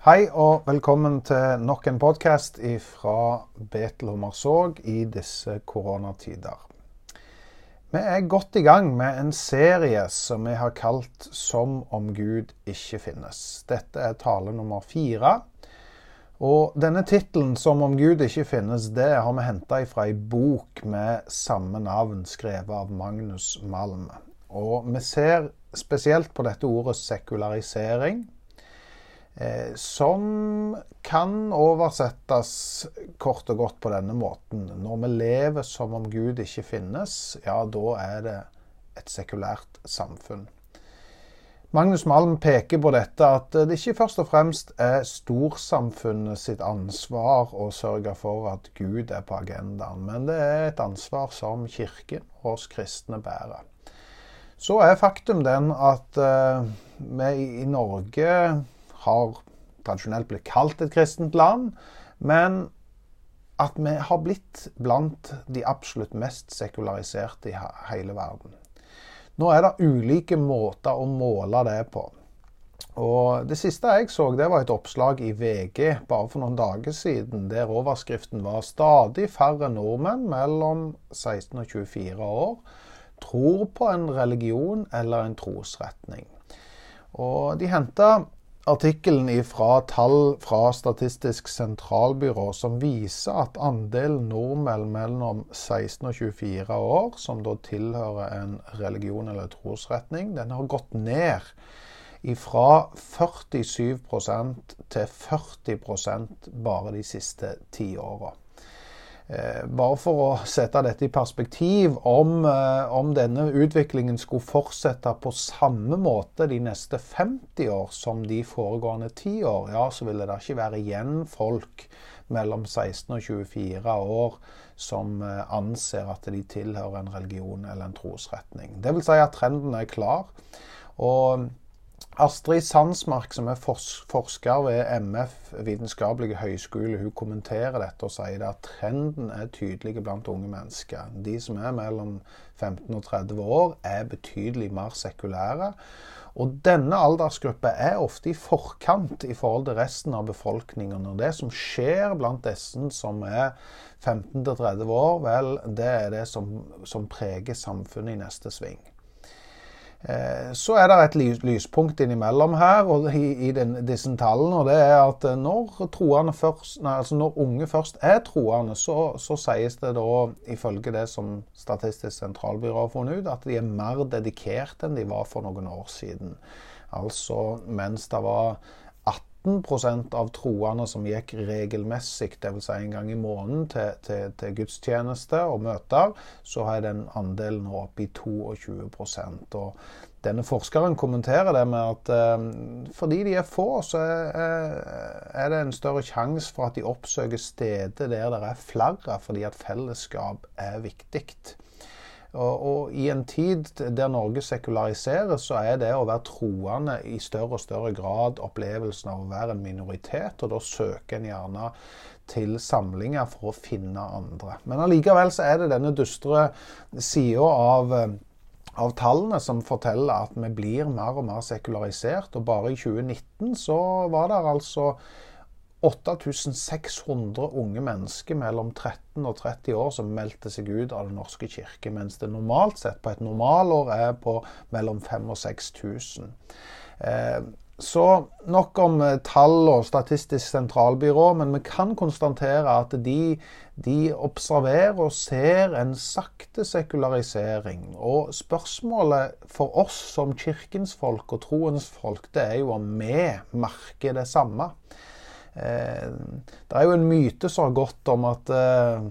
Hei og velkommen til nok en podkast fra Betel Hummersåk i disse koronatider. Vi er godt i gang med en serie som vi har kalt 'Som om Gud ikke finnes'. Dette er tale nummer fire. Og denne tittelen 'Som om Gud ikke finnes', det har vi henta fra ei bok med samme navn, skrevet av Magnus Malm. Og vi ser spesielt på dette ordet sekularisering som kan oversettes kort og godt på denne måten. Når vi lever som om Gud ikke finnes, ja, da er det et sekulært samfunn. Magnus Malm peker på dette at det ikke først og fremst er storsamfunnet sitt ansvar å sørge for at Gud er på agendaen, men det er et ansvar som Kirken og oss kristne bærer. Så er faktum den at uh, vi i Norge har tradisjonelt blitt kalt et kristent land, men at vi har blitt blant de absolutt mest sekulariserte i hele verden. Nå er det ulike måter å måle det på. Og Det siste jeg så, det var et oppslag i VG bare for noen dager siden, der overskriften var 'Stadig færre nordmenn mellom 16 og 24 år tror på en religion eller en trosretning'. Og De henta artikkelen fra tall fra Statistisk sentralbyrå som viser at andelen nordmenn mellom 16 og 24 år, som da tilhører en religion eller trosretning, den har gått ned fra 47% til 40% bare de siste ti åra. Eh, bare for å sette dette i perspektiv, om, eh, om, denne utviklingen skulle fortsette på samme måte de neste 50 år som de foregående 10 år, ja, så ville det ikke være igjen folk mellom 16 og 24 år som eh, anser at de tilhører en religion eller en trosretning. Vil si at trenden er klar. Og Astrid Sandsmark, som er forsker ved MF vitenskapelige høgskole, hun kommenterer dette og sier at trenden er tydelig blant unge mennesker. De som er mellom 15 og 30 år, er betydelig mer sekulære. Og denne aldersgruppa er ofte i forkant i forhold til resten av befolkningen. Og det som skjer blant disse som er 15 til 30 år, vel, det er det som, som preger samfunnet i neste sving. Eh, så er det et lyspunkt innimellom her og i, disse tallene. og det er at eh, når, først, nei, altså når unge først er troende, så, så, sies det da, ifølge det som Statistisk sentralbyrå har funnet ut, at de er mer dedikert enn de var for noen år siden. Altså mens det var 18% av troende som gikk regelmessig, dvs. Si en gang i måneden, til, til, til, gudstjeneste og møter, så er den andelen nå oppe i 22% og Denne forskeren kommenterer det med at eh, fordi de er få, så er, er det en større sjanse for at de oppsøker steder der det er flere, fordi at fellesskap er viktig. Og, og, I en tid der Norge sekulariseres, så er det å være troende i større og større grad opplevelsen av å være en minoritet. Og da søker en gjerne til samlinger for å finne andre. Men allikevel så er det denne dystre sida av av tallene som forteller at vi blir mer og mer sekularisert. Og bare i 2019 så var det altså 8600 unge mennesker mellom 13 og 30 år som meldte seg ut av Den norske kirke, mens det normalt sett på et normalår er på mellom 5000 og 6000. Eh, så nok om eh, tall og Statistisk sentralbyrå, men vi kan konstatere at de, de observerer og ser en sakte sekularisering. Og spørsmålet for oss som kirkens folk og troens folk, det er jo om vi merker det samme. Eh, det er jo en myte som har gått om at eh,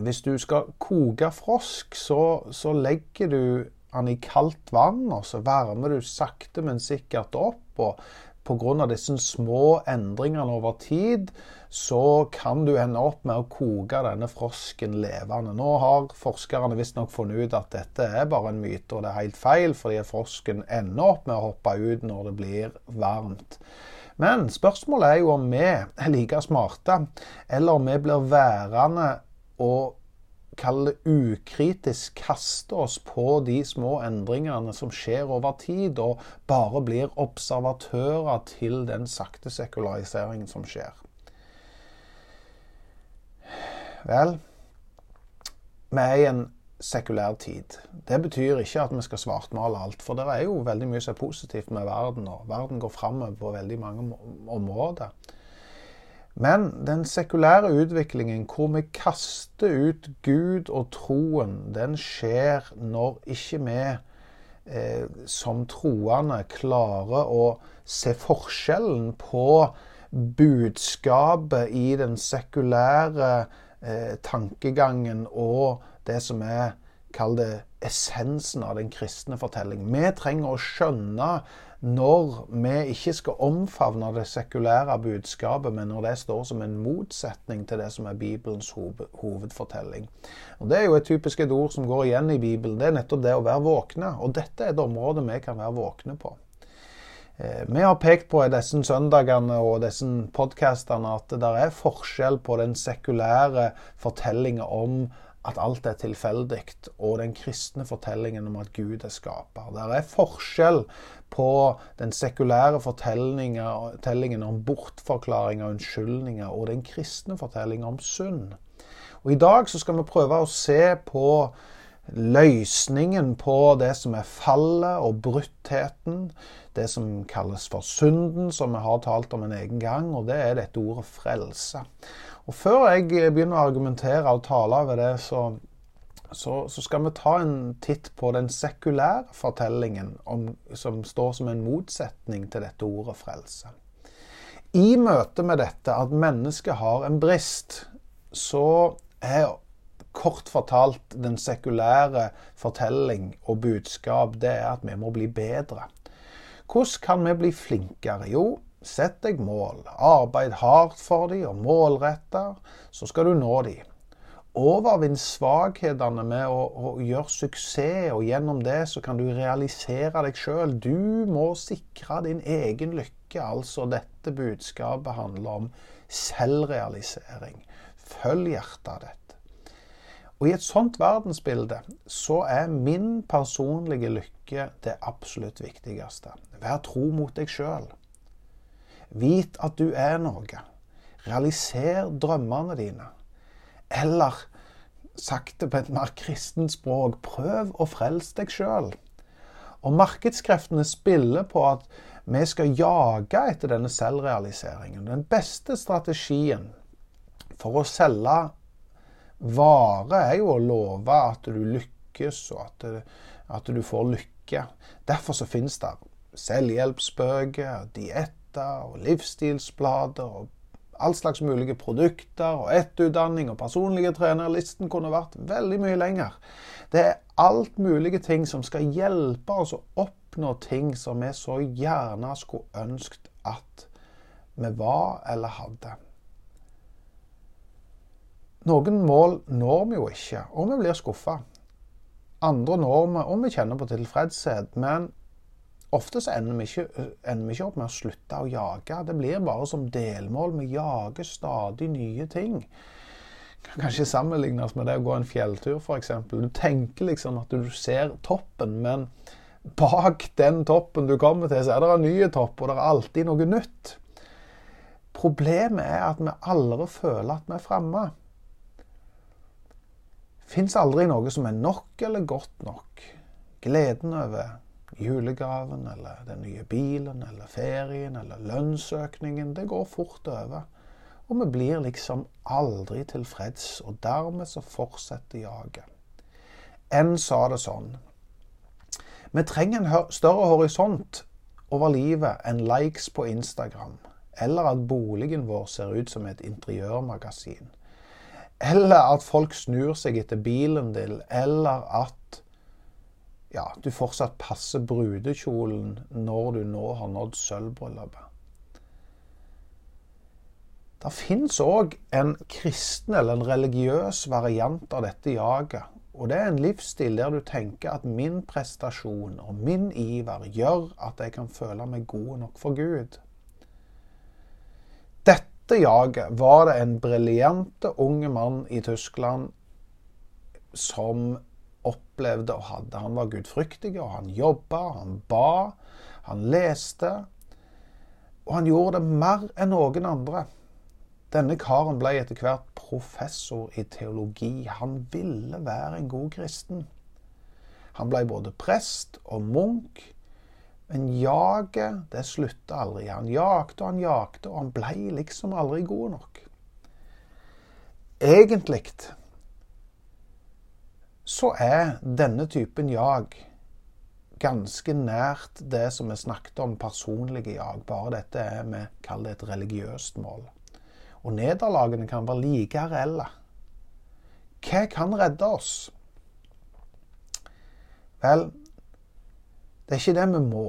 hvis du skal koke frosk, så, så legger du den i kaldt vann, og så varmer du sakte, men sikkert opp. og Pga. disse små endringene over tid, så kan du ende opp med å koke denne frosken levende. Nå har forskerne visstnok funnet ut at dette er bare en myte, og det er helt feil, fordi frosken ender opp med å hoppe ut når det blir varmt. Men spørsmålet er jo om vi er like smarte, eller om vi blir værende og kall det ukritisk kaste oss på de små endringene som skjer over tid, og bare blir observatører til den sakte sekulariseringen som skjer. Vel, vi er i en sekulær tid. Det betyr ikke at vi skal svartmale alt, for det er jo veldig mye som er positivt med verden, og verden går framover på veldig mange områder. Men den sekulære utviklingen hvor vi kaster ut Gud og troen, den skjer når ikke vi eh, som troende klarer å se forskjellen på budskapet i den sekulære eh, tankegangen og det som er Kall det essensen av den kristne fortelling. Vi trenger å skjønne når vi ikke skal omfavne det sekulære budskapet, men når det står som en motsetning til det som er Bibelens hovedfortelling. Og Det er jo et typisk et ord som går igjen i Bibelen. Det er nettopp det å være våkne. Og dette er et område vi kan være våkne på. Eh, vi har pekt på i disse søndagene og disse podkastene at det er forskjell på den sekulære fortellinga om at alt er tilfeldig, og den kristne fortellingen om at Gud er skaper. Det er forskjell på den sekulære fortellingen om bortforklaringer og unnskyldninger og den kristne fortellingen om synd. Og I dag så skal vi prøve å se på løsningen på det som er fallet og bruttheten. Det som kalles for synden, som vi har talt om en egen gang, og det er dette ordet frelse. Og Før jeg begynner å argumentere og tale over det, så, så, så, skal vi ta en titt på den sekulære fortellingen om, som står som en motsetning til dette ordet frelse. I møte med dette at mennesket har en brist, så er kort fortalt den sekulære fortelling og budskap det er at vi må bli bedre. Hvordan kan vi bli flinkere? Jo, Sett deg mål. Arbeid hardt for dem og målretta, så skal du nå dem. Overvinn svakhetene med å, å, gjøre suksess, og gjennom det så kan du realisere deg sjøl. Du må sikre din egen lykke. Altså dette budskapet handler om selvrealisering. Følg hjertet ditt. Og I et sånt verdensbilde så er min personlige lykke det absolutt viktigste. Vær tro mot deg sjøl. Vit at du er noe. Realiser drømmene dine. Eller sagt det på et mer kristent språk, prøv å frelse deg sjøl. Og markedskreftene spiller på at vi skal jage etter denne selvrealiseringen. Den beste strategien for å selge vare er jo å love at du lykkes, og at at du får lykke. Derfor så finnes det selvhjelpsbøker, dietter og livsstilsblader og all slags mulige produkter og etterutdanning og personlige trenere. Listen kunne vært veldig mye lenger. Det er alt mulige ting som skal hjelpe oss å oppnå ting som vi så gjerne skulle ønsket at vi var eller hadde. Noen mål når vi jo ikke, og vi blir skuffa. Andre når vi, og vi kjenner på tilfredshet. Men Ofte så ender vi, ikke, ender vi, ikke, opp med å slutte å jage. Det blir bare som delmål. Vi jager stadig nye ting. Kan kanskje sammenlignes med det å gå en fjelltur, f.eks. Du tenker liksom at du ser toppen, men bak den toppen du kommer til, så er det en ny topp, og det er alltid noe nytt. Problemet er at vi aldri føler at vi er framme. Fins aldri noe som er nok eller godt nok. Gleden over julegaven eller den nye bilen eller ferien eller lønnsøkningen. Det går fort over. Og vi blir liksom aldri tilfreds, og dermed så fortsetter jaget. Enn sa det sånn Vi trenger en større horisont over livet enn likes på Instagram, eller at boligen vår ser ut som et interiørmagasin. Eller at folk snur seg etter bilen din, eller at ja, du fortsatt passer brudekjolen når du nå har nådd sølvbryllupet. Det fins òg en kristen eller en religiøs variant av dette jaget. Og det er en livsstil der du tenker at min prestasjon og min iver gjør at jeg kan føle meg god nok for Gud. Dette jaget var det en briljante unge mann i Tyskland som opplevde og hadde. Han var gudfryktig, og han jobba, han ba, han leste. Og han gjorde det mer enn noen andre. Denne karen ble etter hvert professor i teologi. Han ville være en god kristen. Han ble både prest og munk. Men jaget, det slutta aldri. Han jakte og han jakte, og han ble liksom aldri god nok. Egentlig så er denne typen jag ganske nært det som vi snakket om personlige jag. Bare dette er vi kaller det et religiøst mål. Og nederlagene kan være like reelle. Hva kan redde oss? Vel, det er ikke det vi må.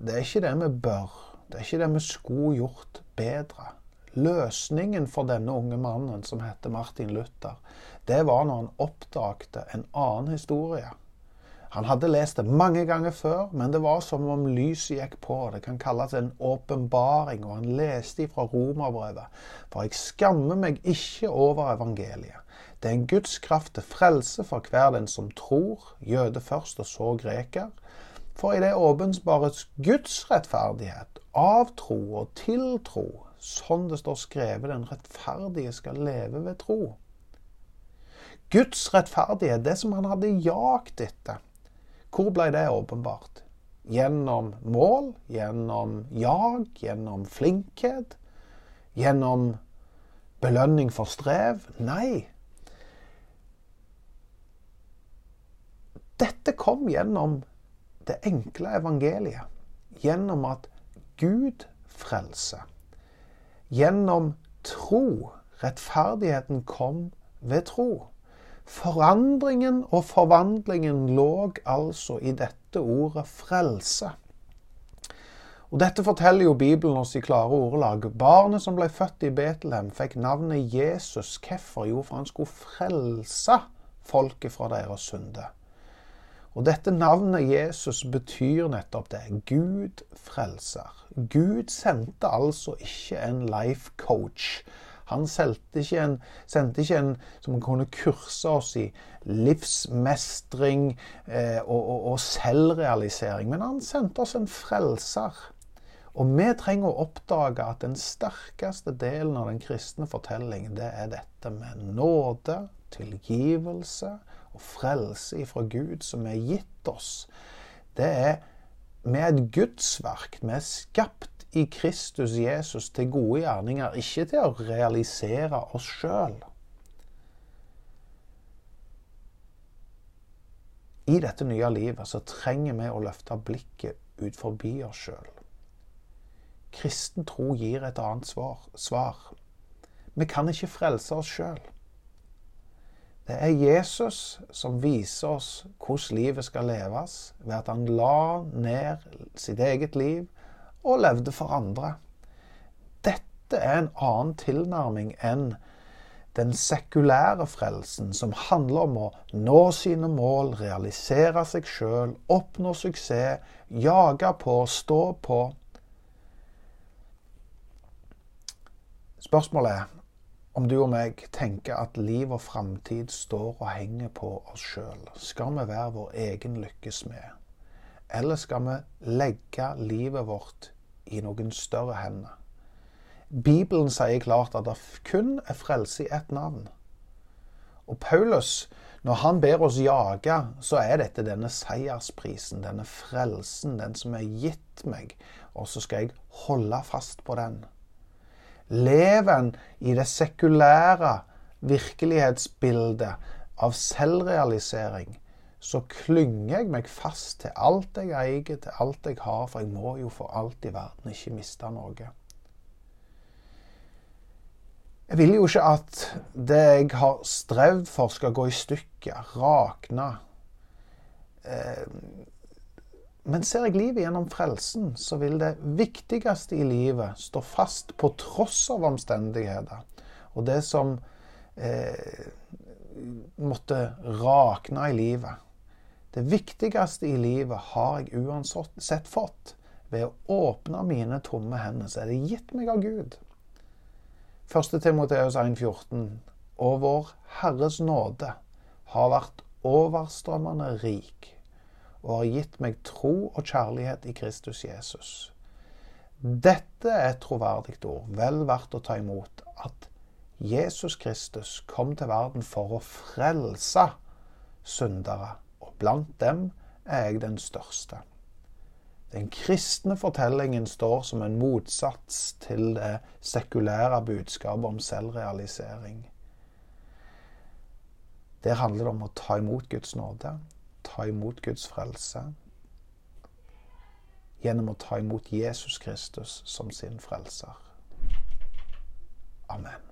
Det er ikke det vi bør. Det er ikke det vi skulle gjort bedre. Løsningen for denne unge mannen som heter Martin Luther, det var når han oppdagte en annen historie. Han hadde lest det mange ganger før, men det var som om lyset gikk på. Det kan kalles en åpenbaring, og han leste ifra romerbrevet. For jeg skammer meg ikke over evangeliet. Det er Guds kraft til frelse for hver den som tror, jøde først og så greker. For i det åpenbares Guds rettferdighet, av tro og til tro, sånn det står skrevet, den rettferdige skal leve ved tro. Guds rettferdighet, det som han hadde jagt etter, hvor ble det åpenbart? Gjennom mål, gjennom jag, gjennom flinkhet, gjennom belønning for strev? Nei. Dette kom gjennom det enkle evangeliet. Gjennom at Gud frelser. Gjennom tro. Rettferdigheten kom ved tro. Forandringen og forvandlingen lå altså i dette ordet frelse. Og Dette forteller jo Bibelen oss i klare ordelag. Barnet som ble født i Betlehem, fikk navnet Jesus. Hvorfor? Jo, for han skulle frelse folket fra deres synder. Og dette navnet Jesus betyr nettopp det. Gud frelser. Gud sendte altså ikke en life coach han sendte ikke en, sendte ikke en som kunne kurse oss i livsmestring eh, og, og, og selvrealisering, men han sendte oss en frelser. Og vi trenger å oppdage at den sterkeste delen av den kristne fortellingen, det er dette med nåde, tilgivelse og frelse ifra Gud som er gitt oss. Det er med et gudsverk. Vi er skapt i Kristus Jesus til gode gjerninger, ikke til å realisere oss sjøl. I dette nye livet så trenger vi å løfte blikket ut forbi oss sjøl. Kristen tro gir et annet svar. svar. Vi kan ikke frelse oss sjøl. Det er Jesus som viser oss hvordan livet skal leves, ved at han la ned sitt eget liv og levde for andre. Dette er en annen tilnærming enn den sekulære frelsen, som handler om å nå sine mål, realisere seg sjøl, oppnå suksess, jage på, stå på. Spørsmålet er om du og meg tenker at liv og framtid står og henger på oss sjøl. Skal vi være vår egen lykkes med? Eller skal vi legge livet vårt i noen større hender? Bibelen sier klart at det kun er frelse i ett navn. Og Paulus, når han ber oss jage, så er dette denne seiersprisen, denne frelsen, den som er gitt meg. Og så skal jeg holde fast på den. Lever en i det sekulære virkelighetsbildet av selvrealisering, så klynger jeg meg fast til alt jeg eier, til alt jeg har, for jeg må jo for alt i verden ikke miste noe. Jeg vil jo ikke at det jeg har strevd for, skal gå i stykker, rakne. Eh, men ser jeg livet gjennom frelsen, så vil det viktigste i livet stå fast på tross av omstendigheter. Og det som eh, måtte rakne i livet, det viktigste i livet har jeg uansett fått. Ved å åpne mine tomme hender, så er det gitt meg av Gud. 1. Timoteus 1,14. Og vår Herres nåde, har vært overstrømmende rik og har gitt meg tro og kjærlighet i Kristus Jesus. Dette er et troverdig ord, vel verdt å ta imot, at Jesus Kristus kom til verden for å frelse syndere, og blant dem er jeg den største. Den kristne fortellingen står som en motsats til det sekulære budskapet om selvrealisering. Der handler det om å ta imot Guds nåde, ta imot Guds frelse, gjennom å ta imot Jesus Kristus som sin frelser. Amen.